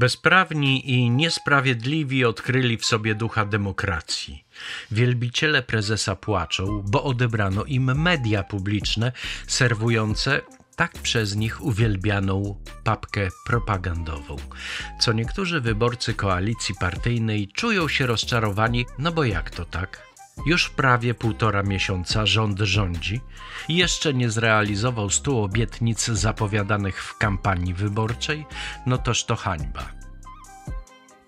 Bezprawni i niesprawiedliwi odkryli w sobie ducha demokracji. Wielbiciele prezesa płaczą, bo odebrano im media publiczne serwujące tak przez nich uwielbianą papkę propagandową. Co niektórzy wyborcy koalicji partyjnej czują się rozczarowani, no bo jak to tak? Już prawie półtora miesiąca rząd rządzi i jeszcze nie zrealizował stu obietnic zapowiadanych w kampanii wyborczej, no toż to hańba.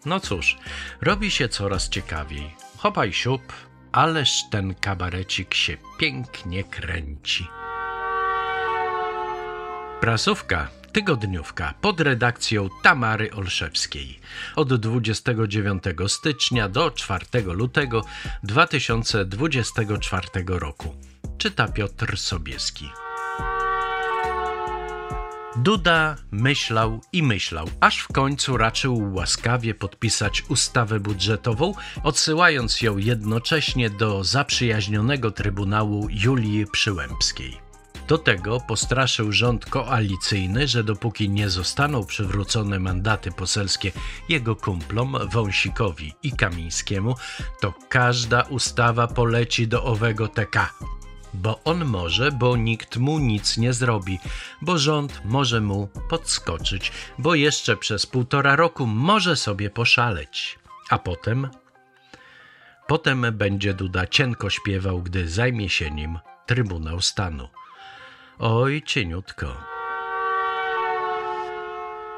No cóż, robi się coraz ciekawiej. Hopaj siup, ależ ten kabarecik się pięknie kręci. Prasówka tygodniówka pod redakcją Tamary Olszewskiej od 29 stycznia do 4 lutego 2024 roku. Czyta Piotr Sobieski. Duda myślał i myślał, aż w końcu raczył łaskawie podpisać ustawę budżetową, odsyłając ją jednocześnie do zaprzyjaźnionego Trybunału Julii Przyłębskiej. Do tego postraszył rząd koalicyjny, że dopóki nie zostaną przywrócone mandaty poselskie jego kumplom Wąsikowi i Kamińskiemu, to każda ustawa poleci do owego TK. Bo on może, bo nikt mu nic nie zrobi, bo rząd może mu podskoczyć, bo jeszcze przez półtora roku może sobie poszaleć. A potem? Potem będzie Duda cienko śpiewał, gdy zajmie się nim Trybunał Stanu. Oj, cieniutko.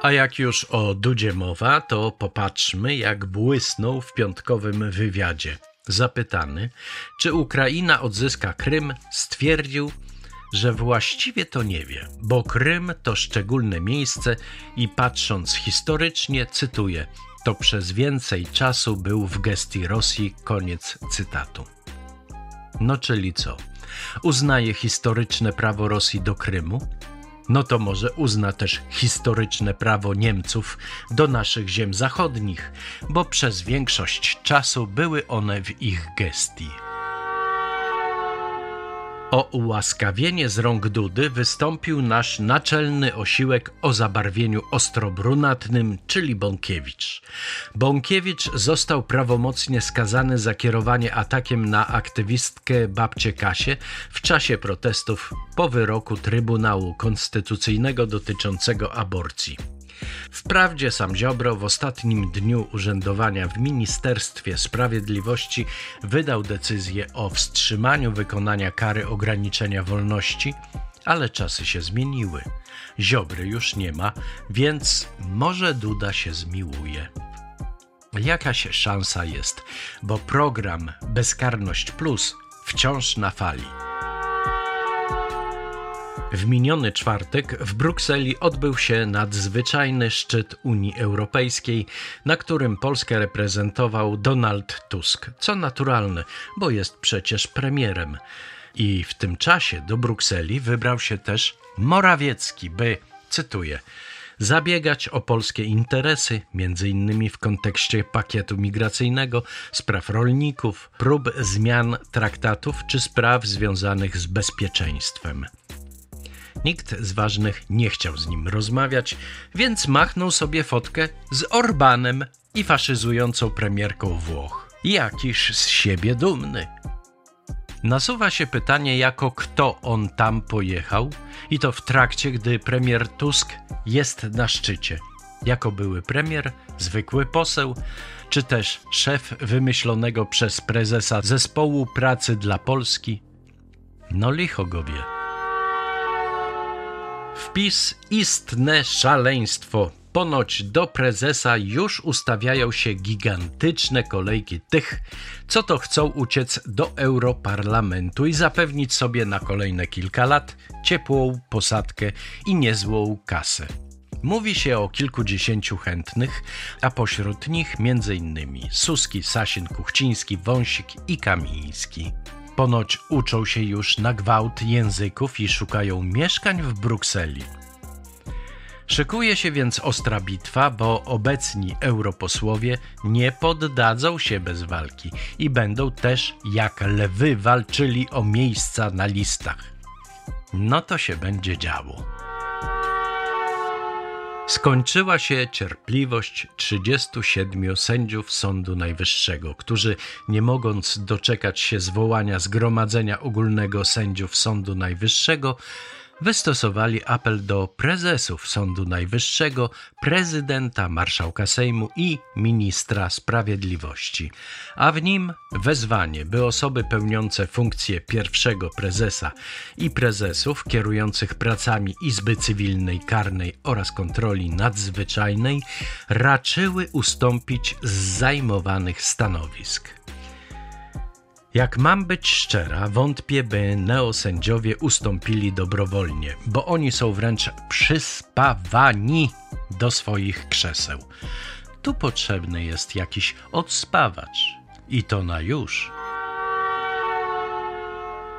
A jak już o Dudzie mowa, to popatrzmy, jak błysnął w piątkowym wywiadzie. Zapytany, czy Ukraina odzyska Krym, stwierdził, że właściwie to nie wie, bo Krym to szczególne miejsce i patrząc historycznie, cytuję, to przez więcej czasu był w gestii Rosji. Koniec cytatu. No czyli co? Uznaje historyczne prawo Rosji do Krymu? No to może uzna też historyczne prawo Niemców do naszych ziem zachodnich, bo przez większość czasu były one w ich gestii. O ułaskawienie z rąk Dudy wystąpił nasz naczelny osiłek o zabarwieniu ostrobrunatnym, czyli Bąkiewicz. Bąkiewicz został prawomocnie skazany za kierowanie atakiem na aktywistkę babcie Kasię w czasie protestów po wyroku Trybunału Konstytucyjnego dotyczącego aborcji. Wprawdzie sam Ziobro w ostatnim dniu urzędowania w Ministerstwie Sprawiedliwości wydał decyzję o wstrzymaniu wykonania kary ograniczenia wolności, ale czasy się zmieniły. Ziobry już nie ma, więc może Duda się zmiłuje. Jakaś szansa jest, bo program Bezkarność Plus wciąż na fali. W miniony czwartek w Brukseli odbył się nadzwyczajny szczyt Unii Europejskiej, na którym Polskę reprezentował Donald Tusk, co naturalne, bo jest przecież premierem. I w tym czasie do Brukseli wybrał się też Morawiecki, by, cytuję, zabiegać o polskie interesy, między innymi w kontekście pakietu migracyjnego, spraw rolników, prób zmian traktatów czy spraw związanych z bezpieczeństwem. Nikt z ważnych nie chciał z nim rozmawiać, więc machnął sobie fotkę z Orbanem i faszyzującą premierką Włoch. Jakiż z siebie dumny. Nasuwa się pytanie, jako kto on tam pojechał, i to w trakcie, gdy premier Tusk jest na szczycie. Jako były premier, zwykły poseł, czy też szef wymyślonego przez prezesa zespołu pracy dla Polski? No licho go wie. Wpis istne szaleństwo. Ponoć do prezesa już ustawiają się gigantyczne kolejki tych, co to chcą uciec do Europarlamentu i zapewnić sobie na kolejne kilka lat ciepłą posadkę i niezłą kasę. Mówi się o kilkudziesięciu chętnych, a pośród nich m.in. Suski, Sasin, Kuchciński, Wąsik i Kamiński. Ponoć uczą się już na gwałt języków i szukają mieszkań w Brukseli. Szykuje się więc ostra bitwa, bo obecni europosłowie nie poddadzą się bez walki i będą też jak lwy walczyli o miejsca na listach. No to się będzie działo. Skończyła się cierpliwość 37 sędziów Sądu Najwyższego, którzy, nie mogąc doczekać się zwołania Zgromadzenia Ogólnego Sędziów Sądu Najwyższego, wystosowali apel do prezesów Sądu Najwyższego, prezydenta, marszałka Sejmu i ministra sprawiedliwości, a w nim wezwanie, by osoby pełniące funkcję pierwszego prezesa i prezesów kierujących pracami Izby Cywilnej, Karnej oraz Kontroli Nadzwyczajnej raczyły ustąpić z zajmowanych stanowisk. Jak mam być szczera, wątpię, by neosędziowie ustąpili dobrowolnie, bo oni są wręcz przyspawani do swoich krzeseł. Tu potrzebny jest jakiś odspawacz i to na już.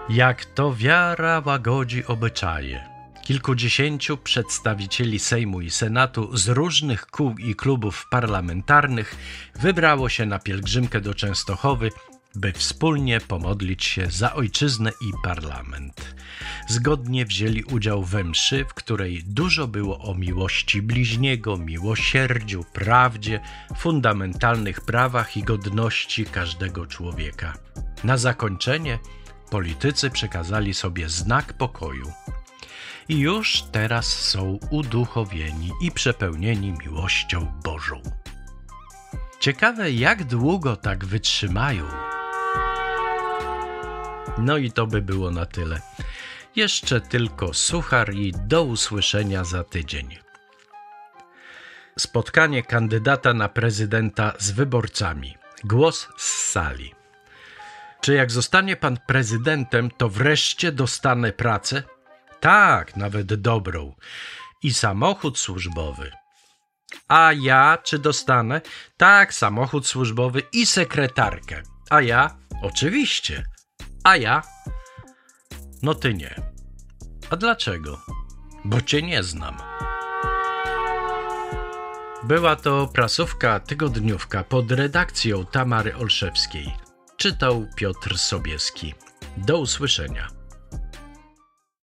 Jak to wiara łagodzi obyczaje. Kilkudziesięciu przedstawicieli Sejmu i Senatu z różnych kół i klubów parlamentarnych wybrało się na pielgrzymkę do Częstochowy by wspólnie pomodlić się za ojczyznę i parlament. Zgodnie wzięli udział we mszy, w której dużo było o miłości bliźniego, miłosierdziu, prawdzie, fundamentalnych prawach i godności każdego człowieka. Na zakończenie politycy przekazali sobie znak pokoju. I już teraz są uduchowieni i przepełnieni miłością Bożą. Ciekawe, jak długo tak wytrzymają. No i to by było na tyle. Jeszcze tylko suchar i do usłyszenia za tydzień. Spotkanie kandydata na prezydenta z wyborcami. Głos z sali. Czy jak zostanie pan prezydentem, to wreszcie dostanę pracę? Tak, nawet dobrą. I samochód służbowy. A ja czy dostanę? Tak, samochód służbowy i sekretarkę. A ja? Oczywiście. A ja? No ty nie. A dlaczego? Bo cię nie znam. Była to prasówka tygodniówka pod redakcją Tamary Olszewskiej. Czytał Piotr Sobieski. Do usłyszenia.